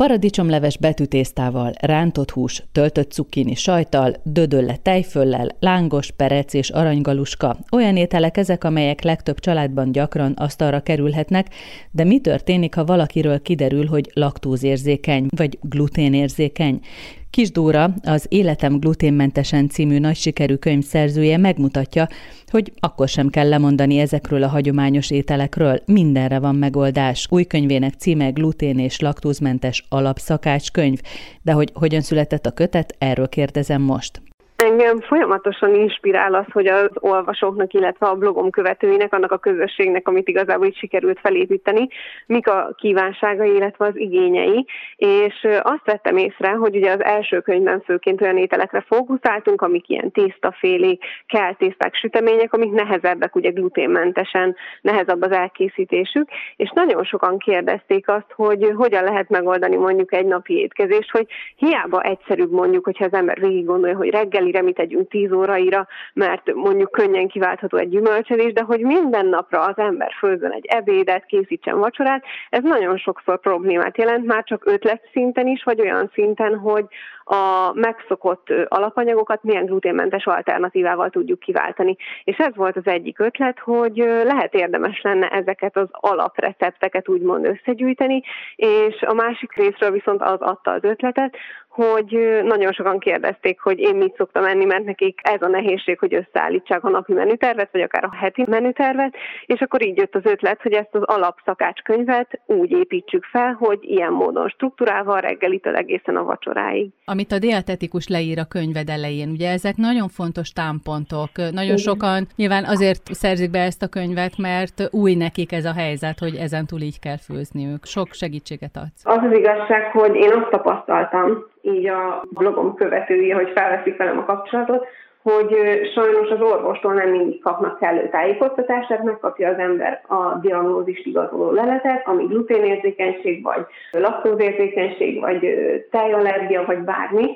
Paradicsomleves betűtésztával, rántott hús, töltött cukkini sajtal, dödölle tejföllel, lángos, perec és aranygaluska. Olyan ételek ezek, amelyek legtöbb családban gyakran asztalra kerülhetnek, de mi történik, ha valakiről kiderül, hogy laktózérzékeny vagy gluténérzékeny? Kis Dóra, az Életem gluténmentesen című nagy sikerű könyv szerzője megmutatja, hogy akkor sem kell lemondani ezekről a hagyományos ételekről, mindenre van megoldás. Új könyvének címe glutén és laktózmentes alapszakácskönyv, de hogy hogyan született a kötet, erről kérdezem most. Engem folyamatosan inspirál az, hogy az olvasóknak, illetve a blogom követőinek, annak a közösségnek, amit igazából itt sikerült felépíteni, mik a kívánságai, illetve az igényei. És azt vettem észre, hogy ugye az első könyvben főként olyan ételekre fókuszáltunk, amik ilyen tésztafélék, keltészták, sütemények, amik nehezebbek, ugye gluténmentesen, nehezebb az elkészítésük, és nagyon sokan kérdezték azt, hogy hogyan lehet megoldani mondjuk egy napi étkezést, hogy hiába egyszerűbb mondjuk, hogyha az ember végig gondolja, hogy reggeli reggelire mit tegyünk 10 óraira, mert mondjuk könnyen kiváltható egy gyümölcsözés, de hogy minden napra az ember főzzön egy ebédet, készítsen vacsorát, ez nagyon sokszor problémát jelent, már csak ötlet szinten is, vagy olyan szinten, hogy a megszokott alapanyagokat milyen gluténmentes alternatívával tudjuk kiváltani. És ez volt az egyik ötlet, hogy lehet érdemes lenne ezeket az alaprecepteket úgymond összegyűjteni, és a másik részről viszont az adta az ötletet, hogy nagyon sokan kérdezték, hogy én mit szoktam enni, mert nekik ez a nehézség, hogy összeállítsák a napi menütervet, vagy akár a heti menütervet, és akkor így jött az ötlet, hogy ezt az alapszakácskönyvet úgy építsük fel, hogy ilyen módon struktúrával reggelitől egészen a vacsoráig. Amit a dietetikus leír a könyved elején, ugye ezek nagyon fontos támpontok. Nagyon Igen. sokan nyilván azért szerzik be ezt a könyvet, mert új nekik ez a helyzet, hogy ezen túl így kell főzniük. Sok segítséget adsz. Az az igazság, hogy én azt tapasztaltam, így a blogom követői, hogy felveszik velem a kapcsolatot, hogy sajnos az orvostól nem mindig kapnak kellő tájékoztatást, tehát megkapja az ember a diagnózist igazoló leletet, ami gluténérzékenység, vagy laktózérzékenység, vagy tejallergia, vagy bármi,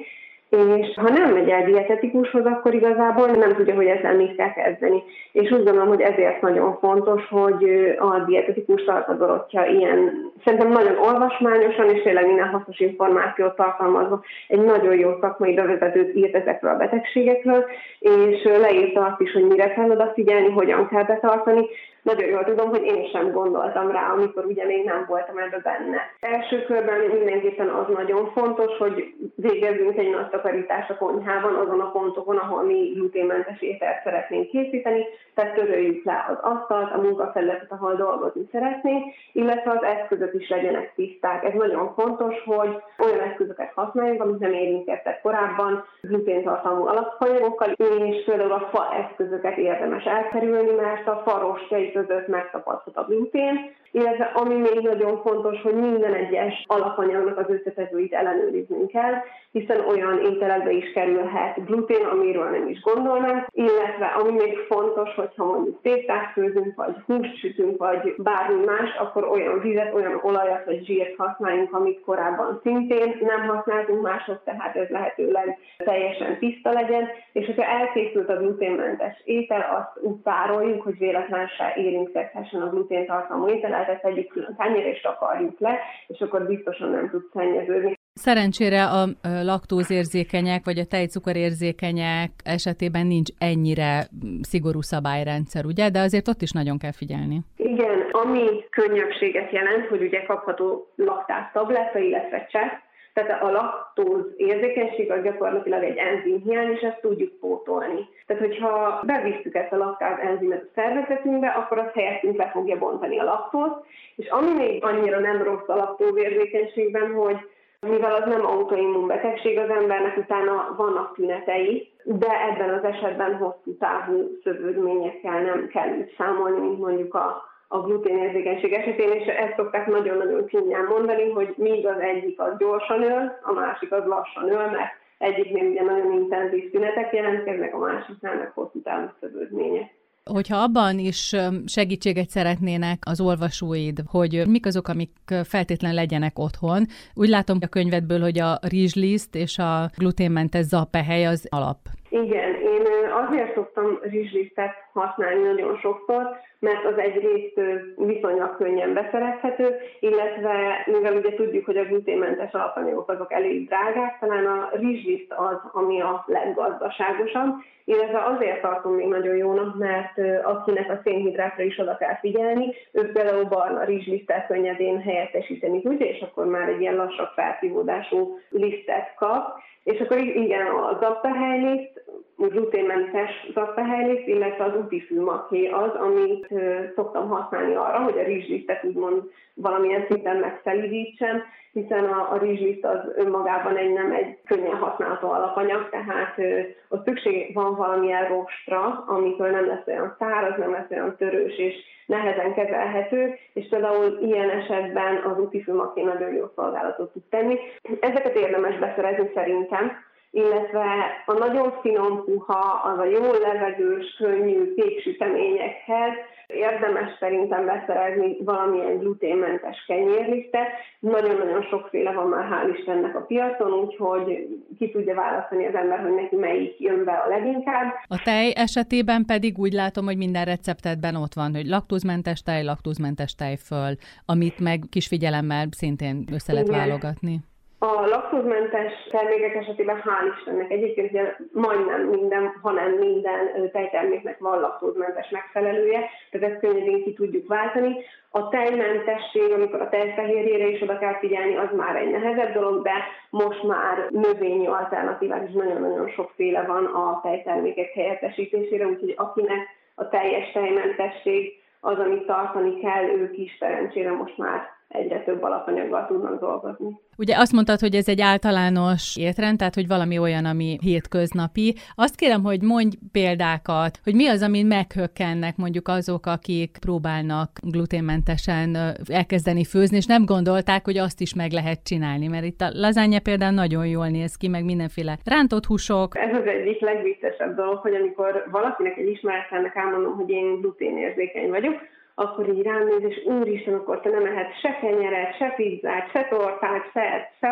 és ha nem megy el dietetikushoz, akkor igazából nem tudja, hogy ezzel mit kell kezdeni. És úgy gondolom, hogy ezért nagyon fontos, hogy a dietetikus tartadorottja ilyen, szerintem nagyon olvasmányosan és tényleg minden hasznos információt tartalmazva egy nagyon jó szakmai bevezetőt írt ezekről a betegségekről, és leírta azt is, hogy mire kell odafigyelni, hogyan kell betartani, nagyon jól tudom, hogy én sem gondoltam rá, amikor ugye még nem voltam ebbe benne. Első körben mindenképpen az nagyon fontos, hogy végezzünk egy nagy takarítást a konyhában, azon a pontokon, ahol mi gluténmentes ételt szeretnénk készíteni, tehát töröljük le az asztalt, a munkafelületet, ahol dolgozni szeretnénk, illetve az eszközök is legyenek tiszták. Ez nagyon fontos, hogy olyan eszközöket használjunk, amit nem érintettek korábban, gluténtartalmú alapanyagokkal, és például a fa eszközöket érdemes elkerülni, mert a fa rostjai között megtapadhat a glutén, illetve ami még nagyon fontos, hogy minden egyes alapanyagnak az összetevőit ellenőriznünk kell, hiszen olyan ételekbe is kerülhet glutén, amiről nem is gondolnánk, illetve ami még fontos, hogyha mondjuk tésztát főzünk, vagy húst sütünk, vagy bármi más, akkor olyan vizet, olyan olajat vagy zsírt használjunk, amit korábban szintén nem használtunk máshoz, tehát ez lehetőleg teljesen tiszta legyen, és hogyha elkészült a gluténmentes étel, azt úgy pároljuk, hogy véletlen se érintkezhessen a gluténtartalmú étel, tehát tegyük külön tányérra és takarjuk le, és akkor biztosan nem tud szennyeződni. Szerencsére a laktózérzékenyek vagy a tejcukorérzékenyek esetében nincs ennyire szigorú szabályrendszer, ugye? De azért ott is nagyon kell figyelni. Igen, ami könnyebbséget jelent, hogy ugye kapható laktáz tabletta, illetve csepp, tehát a laktóz érzékenység az gyakorlatilag egy enzimhiány, és ezt tudjuk pótolni. Tehát, hogyha bevisszük ezt a laktáz enzimet a szervezetünkbe, akkor az helyettünk le fogja bontani a laktózt. És ami még annyira nem rossz a laktóz érzékenységben, hogy mivel az nem autoimmun betegség az embernek, utána vannak tünetei, de ebben az esetben hosszú távú szövődményekkel nem kell számolni, mint mondjuk a a gluténérzékenység esetén, és ezt szokták nagyon-nagyon csúnyán mondani, hogy míg az egyik az gyorsan öl, a másik az lassan öl, mert egyiknél ugye nagyon intenzív szünetek jelentkeznek, a másiknál meg hosszú távú szövődmények. Hogyha abban is segítséget szeretnének az olvasóid, hogy mik azok, amik feltétlen legyenek otthon. Úgy látom a könyvedből, hogy a rizsliszt és a gluténmentes zappehely az alap. Igen, én azért szoktam rizslisztet használni nagyon sokszor, mert az egyrészt viszonylag könnyen beszerezhető, illetve mivel ugye tudjuk, hogy a gluténmentes alapanyagok azok elég drágák, talán a rizsliszt az, ami a leggazdaságosabb, illetve azért tartom még nagyon jónak, mert akinek a szénhidrátra is oda kell figyelni, ő például barna rizslisztet könnyedén helyettesíteni tudja, és akkor már egy ilyen lassabb felszívódású lisztet kap, és akkor igen, a zappahelyliszt, gluténmentes zappahelyliszt, illetve az útifűmaké az, amit szoktam használni arra, hogy a rizslisztet úgymond valamilyen szinten megszelidítsem, hiszen a, a rizsliszt az önmagában egy nem egy könnyen használható alapanyag, tehát ö, ott szükség van valamilyen rostra, amikor nem lesz olyan száraz, nem lesz olyan törős és nehezen kezelhető, és például ilyen esetben az útifűmaké nagyon jó szolgálatot tud tenni. Ezeket érdemes beszerezni szerintem, illetve a nagyon finom puha, az a jó levegős, könnyű péksüteményekhez érdemes szerintem beszerezni valamilyen gluténmentes kenyérlisztet. Nagyon-nagyon sokféle van már hál' Istennek a piacon, úgyhogy ki tudja választani az ember, hogy neki melyik jön be a leginkább. A tej esetében pedig úgy látom, hogy minden receptetben ott van, hogy laktózmentes tej, laktózmentes tejföl, amit meg kis figyelemmel szintén össze lehet válogatni. A laktózmentes termékek esetében hál' Istennek egyébként ugye majdnem minden, hanem minden tejterméknek van laktózmentes megfelelője, tehát ezt könnyedén ki tudjuk váltani. A tejmentesség, amikor a tejfehérjére is oda kell figyelni, az már egy nehezebb dolog, de most már növényi alternatívák is nagyon-nagyon sokféle van a tejtermékek helyettesítésére, úgyhogy akinek a teljes tejmentesség az, amit tartani kell, ők is szerencsére most már egyre több alapanyaggal tudnak dolgozni. Ugye azt mondtad, hogy ez egy általános étrend, tehát hogy valami olyan, ami hétköznapi. Azt kérem, hogy mondj példákat, hogy mi az, amin meghökkennek mondjuk azok, akik próbálnak gluténmentesen elkezdeni főzni, és nem gondolták, hogy azt is meg lehet csinálni, mert itt a lazánya például nagyon jól néz ki, meg mindenféle rántott húsok. Ez az egyik legviccesebb dolog, hogy amikor valakinek egy ismeretlennek elmondom, hogy én gluténérzékeny vagyok, akkor így rám néz, és úristen, akkor te nem ehet se kenyeret, se pizzát, se tortát, se, se,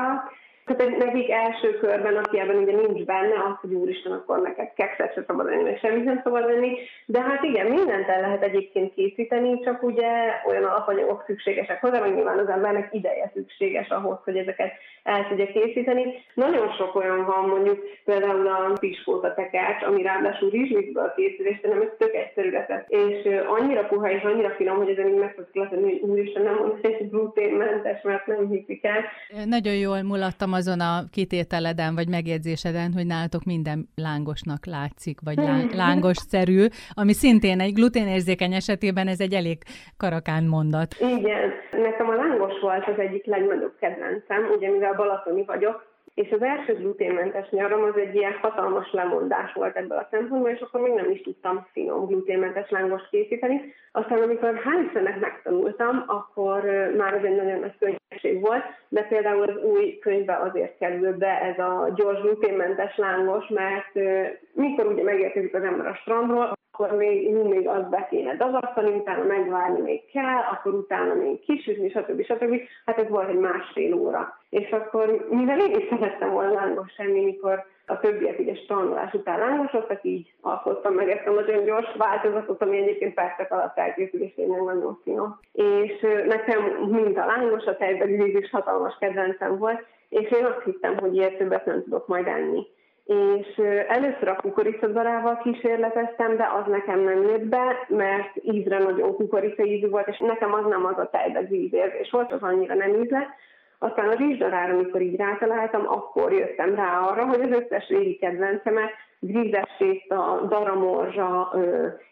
tehát nekik első körben, aki ebben ugye nincs benne, az, hogy úristen, akkor neked kekszet se szabad enni, meg semmit nem szabad enni. De hát igen, mindent el lehet egyébként készíteni, csak ugye olyan alapanyagok szükségesek hozzá, hogy nyilván az embernek ideje szükséges ahhoz, hogy ezeket el tudja készíteni. Nagyon sok olyan van, mondjuk például a piskóta tekercs, ami ráadásul rizsmixből készül, és nem ez tök egyszerű recept. És annyira puha és annyira finom, hogy ezen így meg tudsz hogy úristen, nem mondom, hogy gluténmentes, mert nem hiszik el. Nagyon jól mulattam azon a kitételeden, vagy megjegyzéseden, hogy nálatok minden lángosnak látszik, vagy lángosszerű, ami szintén egy gluténérzékeny esetében ez egy elég karakán mondat. Igen, nekem a lángos volt az egyik legnagyobb kedvencem, ugye mivel balatoni vagyok, és az első gluténmentes nyaram az egy ilyen hatalmas lemondás volt ebből a szempontból, és akkor még nem is tudtam finom gluténmentes lángost készíteni. Aztán amikor hál' Istennek megtanultam, akkor már ez egy nagyon nagy könnyesség volt, de például az új könyvbe azért kerül be ez a gyors gluténmentes lángos, mert mikor ugye megérkezik az ember a strandról, akkor még mindig azt be kéne dagasztani, utána megvárni még kell, akkor utána még kisütni, stb. stb. Hát ez volt egy másfél óra. És akkor, mivel én is szerettem volna lángos semmi, mikor a többiek ugye tanulás után lángosodtak, így alkottam meg ezt a nagyon gyors változatot, ami egyébként percek alatt elkészül, és tényleg nagyon finom. És nekem mind a lángos, a tejbeli is hatalmas kedvencem volt, és én azt hittem, hogy ilyet többet nem tudok majd enni és először a kukoricadarával kísérleteztem, de az nekem nem jött be, mert ízre nagyon kukorica ízű volt, és nekem az nem az a tejbe ízérzés volt, az annyira nem ízle. Aztán a rizsdarára, amikor így rátaláltam, akkor jöttem rá arra, hogy az összes régi kedvencemet, grízes tészta, daramorzsa,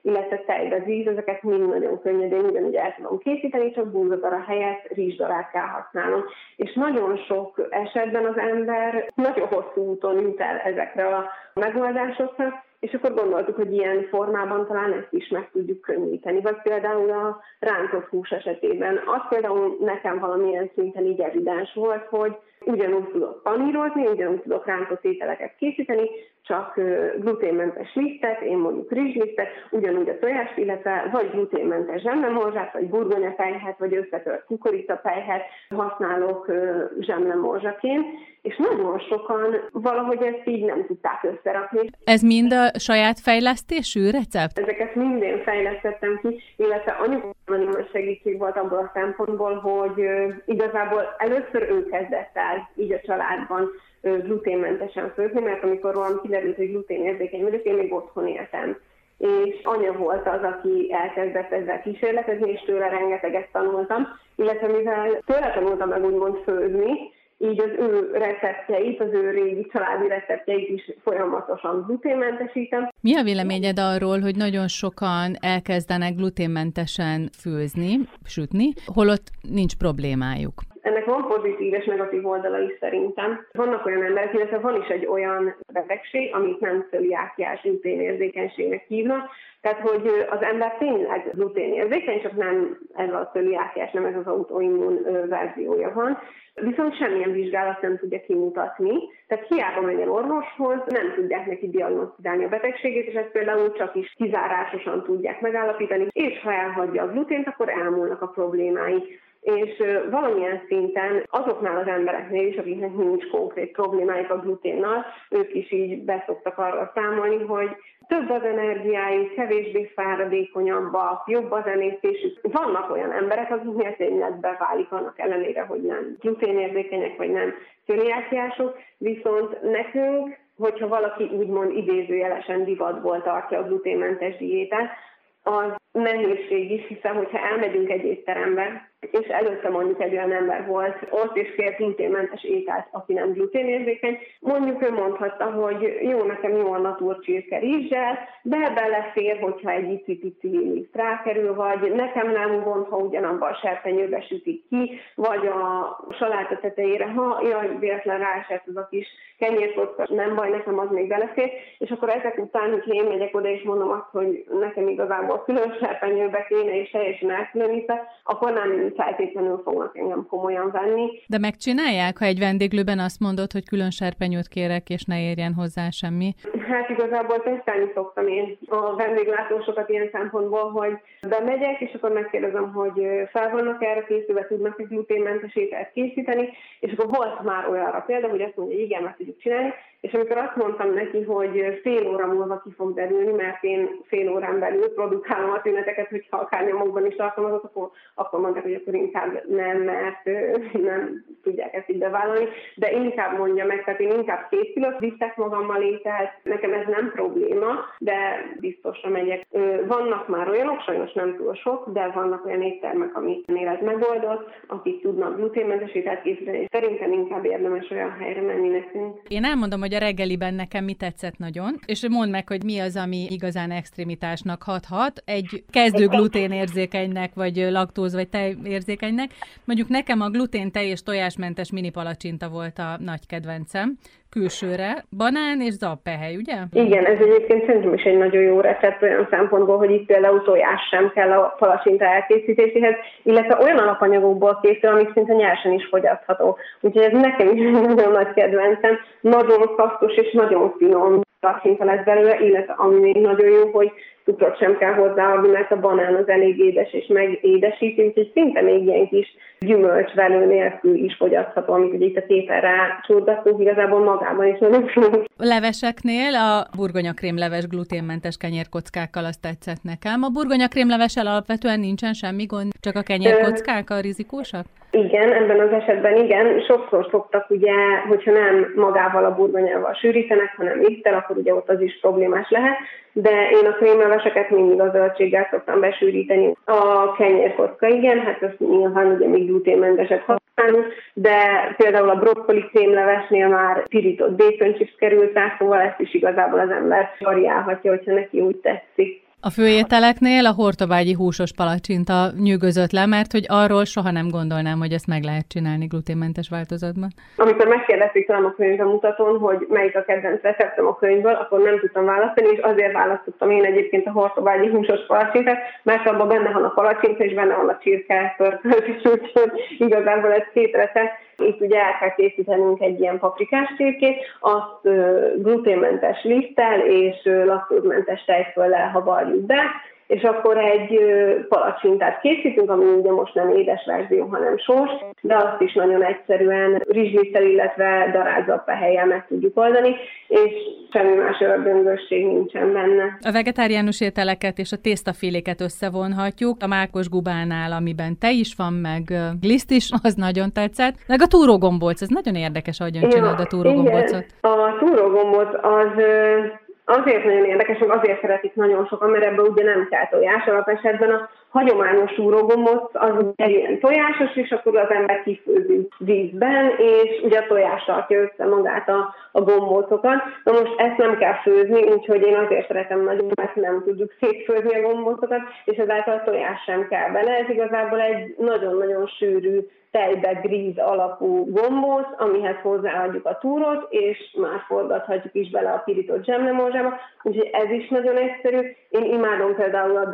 illetve tejbezíz, ezeket mind nagyon könnyedén ugyanúgy el tudom készíteni, csak búzadara helyett rizsdarát kell használnom. És nagyon sok esetben az ember nagyon hosszú úton jut el ezekre a megoldásokra, és akkor gondoltuk, hogy ilyen formában talán ezt is meg tudjuk könnyíteni. Vagy például a rántott hús esetében. Az például nekem valamilyen szinten így evidens volt, hogy ugyanúgy tudok panírozni, ugyanúgy tudok rántott ételeket készíteni, csak gluténmentes lisztet, én mondjuk rizslisztet, ugyanúgy a tojást, illetve vagy gluténmentes zsemlemorzsát, vagy burgonyafejhet, vagy összetört kukoricafejhet használok zsemlemorzsaként, és nagyon sokan valahogy ezt így nem tudták összerakni. Ez mind a saját fejlesztésű recept? Ezeket minden fejlesztettem ki, illetve anyukámban nagyon segítség volt abból a szempontból, hogy igazából először ő kezdett el így a családban gluténmentesen főzni, mert amikor rólam kiderült, hogy gluténérzékeny vagyok, én még otthon éltem. És anya volt az, aki elkezdett ezzel kísérletezni, és tőle rengeteget tanultam, illetve mivel tőle tanultam meg úgymond főzni, így az ő receptjeit, az ő régi családi receptjeit is folyamatosan gluténmentesítem. Mi a véleményed arról, hogy nagyon sokan elkezdenek gluténmentesen főzni, sütni, holott nincs problémájuk? Ennek van pozitív és negatív oldala is szerintem. Vannak olyan emberek, illetve van is egy olyan betegség, amit nem cöliákiás gluténérzékenységnek hívnak, tehát, hogy az ember tényleg gluténérzékeny, csak nem ez a cöliákiás, nem ez az autoimmun verziója van. Viszont semmilyen vizsgálat nem tudja kimutatni, tehát hiába megy el orvoshoz, nem tudják neki diagnosztizálni a betegségét, és ezt például csak is kizárásosan tudják megállapítani, és ha elhagyja a glutént, akkor elmúlnak a problémái és valamilyen szinten azoknál az embereknél is, akiknek nincs konkrét problémájuk a gluténnal, ők is így beszoktak arra számolni, hogy több az energiájuk, kevésbé fáradékonyabbak, jobb az emésztésük. Vannak olyan emberek, akiknél tényleg beválik annak ellenére, hogy nem gluténérzékenyek vagy nem cöliákiások, viszont nekünk hogyha valaki úgymond idézőjelesen divatból tartja a gluténmentes diétát, az nehézség is, hiszen hogyha elmegyünk egy étterembe, és előtte mondjuk egy olyan ember volt, ott is kért gluténmentes ételt, aki nem gluténérzékeny, mondjuk ő mondhatta, hogy jó, nekem jó a natur csirke rizssel, de belefér, hogyha egy icipici liszt rákerül, vagy nekem nem gond, ha ugyanabban a serpenyőbe sütik ki, vagy a saláta tetejére, ha jaj, véletlen ráesett az a kis kenyérkocka, nem baj, nekem az még belefér, és akkor ezek után, hogy én megyek oda és mondom azt, hogy nekem igazából külön serpenyőbe kéne és teljesen elkülönítve, akkor nem feltétlenül fognak engem komolyan venni. De megcsinálják, ha egy vendéglőben azt mondod, hogy külön serpenyőt kérek, és ne érjen hozzá semmi? Hát igazából tesztelni szoktam én a vendéglátósokat ilyen szempontból, hogy bemegyek, és akkor megkérdezem, hogy fel vannak erre készülve, tudnak egy gluténmentes ételt készíteni, és akkor volt már olyanra példa, hogy azt mondja, hogy igen, meg tudjuk csinálni, és amikor azt mondtam neki, hogy fél óra múlva ki fog derülni, mert én fél órán belül produkálom a tüneteket, hogyha akár nyomokban is tartom azok, akkor, akkor mondják, hogy akkor inkább nem, mert nem tudják ezt így bevállalni, de inkább mondja meg, tehát én inkább készülök, viszek magammal ételt, nekem ez nem probléma, de biztosra megyek. Vannak már olyanok, sajnos nem túl sok, de vannak olyan éttermek, amiknél ez megoldott, akik tudnak gluténmentes ételt készíteni, és szerintem inkább érdemes olyan helyre menni nekünk. Én elmondom, hogy a reggeliben nekem mi tetszett nagyon, és mondd meg, hogy mi az, ami igazán extremitásnak hathat. Egy kezdő gluténérzékenynek, vagy laktóz, vagy tejérzékenynek. Mondjuk nekem a glutén tej és tojásmentes mini palacsinta volt a nagy kedvencem külsőre. Banán és zappehely, ugye? Igen, ez egyébként szerintem is egy nagyon jó recept olyan szempontból, hogy itt például tojás sem kell a palacsinta elkészítéséhez, illetve olyan alapanyagokból készül, amik szinte nyersen is fogyasztható. Úgyhogy ez nekem is nagyon nagy kedvencem, nagyon kasztos és nagyon finom palacsinta lesz belőle, illetve ami még nagyon jó, hogy cukrot sem kell hozzáadni, mert a banán az elég édes és megédesíti, úgyhogy szinte még ilyen kis gyümölcsvelő nélkül is fogyasztható, amit ugye itt a tételre csúrgattunk, igazából magában is nagyon finom. Leveseknél a burgonyakrémleves gluténmentes kenyérkockákkal azt tetszett nekem. A burgonyakrémlevessel alapvetően nincsen semmi gond, csak a kenyérkockák a rizikósak? Igen, ebben az esetben igen. Sokszor szoktak ugye, hogyha nem magával a burgonyával sűrítenek, hanem ittel, akkor ugye ott az is problémás lehet, de én a krémleveseket mindig a zöldséggel szoktam besűríteni. A kenyérkocka igen, hát azt nyilván ugye még gluténmenteset használunk, de például a brokkoli krémlevesnél már pirított béköncsipsz került rá, szóval ezt is igazából az ember variálhatja, hogyha neki úgy tetszik. A főételeknél a hortobágyi húsos palacsinta nyűgözött le, mert hogy arról soha nem gondolnám, hogy ezt meg lehet csinálni gluténmentes változatban. Amikor megkérdezték tőlem a könyvbemutatón, hogy melyik a kedvenc receptem a könyvből, akkor nem tudtam választani, és azért választottam én egyébként a hortobágyi húsos palacsintát, mert abban benne van a palacsinta, és benne van a csirke pörkölt, és úgyhogy igazából ez két recept Itt ugye el kell készítenünk egy ilyen paprikás csirkét, azt gluténmentes liszttel és laktózmentes tejföllel havarjuk be, és akkor egy palacsintát készítünk, ami ugye most nem édes verzió, hanem sós, de azt is nagyon egyszerűen rizslisztel, illetve darált helyjel meg tudjuk oldani, és semmi más ördöngösség nincsen benne. A vegetáriánus ételeket és a tésztaféléket összevonhatjuk. A mákos gubánál, amiben te is van, meg liszt is, az nagyon tetszett. Meg a túrógombolc, ez nagyon érdekes, ahogyan ja, csinálod a túrógombolcot. A túrógombóc az azért nagyon érdekes, meg azért szeretik nagyon sokan, mert ebben ugye nem kell tojás. Alapesetben a hagyományos úrógombóc az egy ilyen tojásos, és akkor az ember kifőzi vízben, és ugye a tojás tartja össze magát a, a gombócokat. Na most ezt nem kell főzni, úgyhogy én azért szeretem nagyon, mert nem tudjuk szétfőzni a gombócokat, és ezáltal a tojás sem kell bele. Ez igazából egy nagyon-nagyon sűrű tejbe gríz alapú gombóc, amihez hozzáadjuk a túrot, és már forgathatjuk is bele a pirított zsemlemorzsába, úgyhogy ez is nagyon egyszerű. Én imádom például a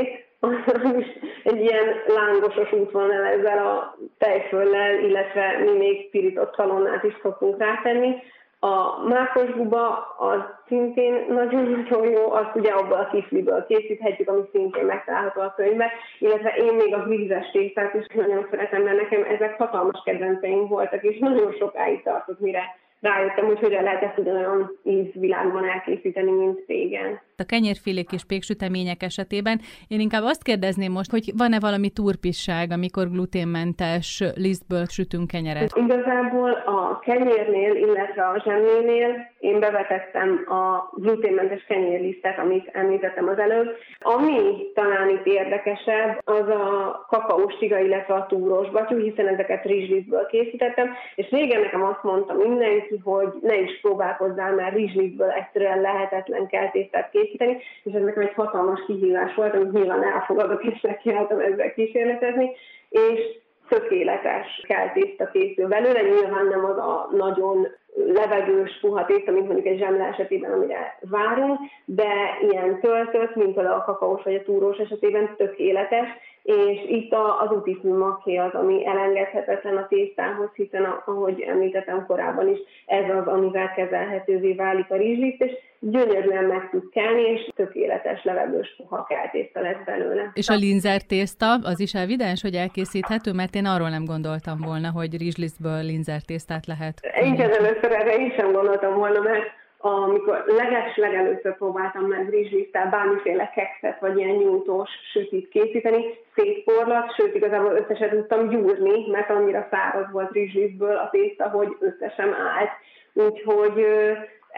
is egy ilyen lángosos útvonal ezzel a tejföllel, illetve mi még pirított szalonnát is szoktunk rátenni. A mákos guba az szintén nagyon-nagyon jó, azt ugye abból a kifliből készíthetjük, ami szintén megtalálható a könyvben, illetve én még a grízes tésztát is nagyon szeretem, mert nekem ezek hatalmas kedvenceim voltak, és nagyon sokáig tartott, mire rájöttem, hogy hogyan lehet ezt ugyanolyan ízvilágban elkészíteni, mint régen. A kenyérfélék és péksütemények esetében én inkább azt kérdezném most, hogy van-e valami turpisság, amikor gluténmentes lisztből sütünk kenyeret? Igazából a kenyérnél, illetve a zsemlénél én bevetettem a gluténmentes kenyérlisztet, amit említettem az előbb. Ami talán itt érdekesebb, az a kakaós tiga, illetve a túrós batyú, hiszen ezeket rizslisztből készítettem, és régen nekem azt mondta mindenki, hogy ne is próbálkozzál, mert rizslisztből egyszerűen lehetetlen kell tésztát készíteni, és ez nekem egy hatalmas kihívás volt, amit nyilván elfogadok, és nekiálltam ezzel kísérletezni, és tökéletes kell tészta készül belőle, nyilván nem az a nagyon levegős, puha tészta, mint mondjuk egy zsemle esetében, amire várunk, de ilyen töltött, mint a kakaós vagy a túrós esetében tökéletes, és itt az útifű maké az, ami elengedhetetlen a tésztához, hiszen ahogy említettem korábban is, ez az, amivel kezelhetővé válik a rizsliszt, és gyönyörűen meg tud kelni, és tökéletes levegős puha keltészta lesz belőle. És a linzer tészta, az is evidens, hogy elkészíthető, mert én arról nem gondoltam volna, hogy rizslisztből linzer tésztát lehet. Én először erre én sem gondoltam volna, mert amikor leges legelőször próbáltam meg rizsliszttel bármiféle kekszet vagy ilyen nyújtós sütit készíteni, szétporlat, sőt igazából összeset tudtam gyúrni, mert annyira száraz volt rizslisztből a tészta, hogy összesen állt. Úgyhogy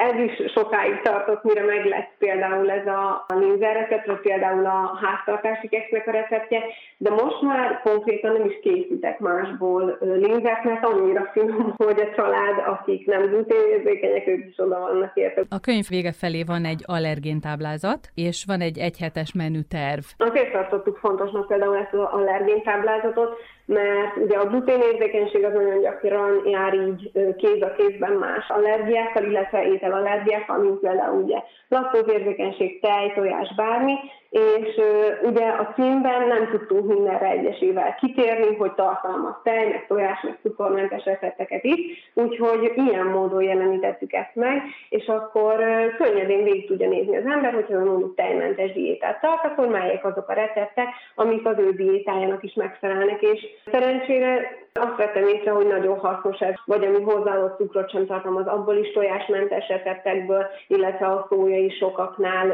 ez is sokáig tartott, mire meg lett például ez a linzer recept, vagy például a háztartási keksznek a receptje, de most már konkrétan nem is készítek másból linzert, mert annyira finom, hogy a család, akik nem gluténérzékenyek, ők is oda vannak érte. A könyv vége felé van egy allergéntáblázat, és van egy egyhetes menüterv. Azért tartottuk fontosnak például ezt az allergéntáblázatot, mert ugye a gluténérzékenység az nagyon gyakran jár így kéz a kézben más allergiákkal, illetve ételallergiákkal, mint például ugye laktózérzékenység, tej, tojás, bármi, és ugye a címben nem tudtunk mindenre egyesével kitérni, hogy tartalmaz tej, meg tojás, meg cukormentes recepteket is, úgyhogy ilyen módon jelenítettük ezt meg, és akkor könnyedén végig tudja nézni az ember, hogyha mondjuk tejmentes diétát tart, akkor melyek azok a receptek, amik az ő diétájának is megfelelnek, és szerencsére azt vettem észre, hogy nagyon hasznos ez, vagy ami hozzáadott cukrot sem tartalmaz, abból is tojásmentes receptekből, illetve a szójai sokaknál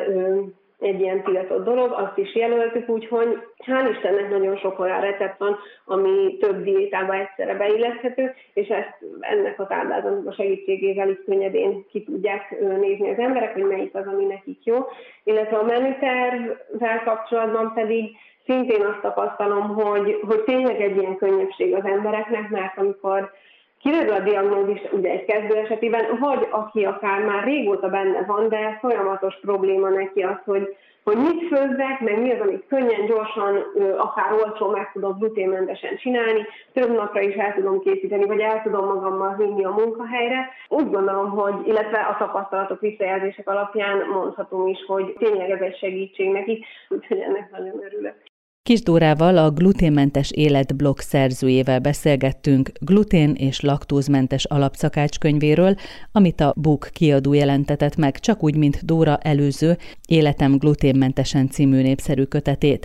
egy ilyen tiltott dolog, azt is jelöltük, úgyhogy hál' Istennek nagyon sok olyan recept van, ami több diétába egyszerre beilleszthető, és ezt ennek a táblázatnak a segítségével is könnyedén ki tudják nézni az emberek, hogy melyik az, ami nekik jó. Illetve a menütervvel kapcsolatban pedig szintén azt tapasztalom, hogy, hogy tényleg egy ilyen könnyebbség az embereknek, mert amikor kiderül a diagnózis ugye egy kezdő esetében, vagy aki akár már régóta benne van, de folyamatos probléma neki az, hogy, hogy mit főzzek, meg mi az, amit könnyen, gyorsan, akár olcsó meg tudok gluténmentesen csinálni, több napra is el tudom készíteni, vagy el tudom magammal vinni a munkahelyre. Úgy gondolom, hogy, illetve a tapasztalatok, visszajelzések alapján mondhatom is, hogy tényleg ez egy segítség neki, úgyhogy ennek nagyon örülök. Kis Dórával a gluténmentes életblog szerzőjével beszélgettünk glutén és laktózmentes alapszakácskönyvéről, amit a Book kiadó jelentetett meg, csak úgy, mint Dóra előző Életem gluténmentesen című népszerű kötetét.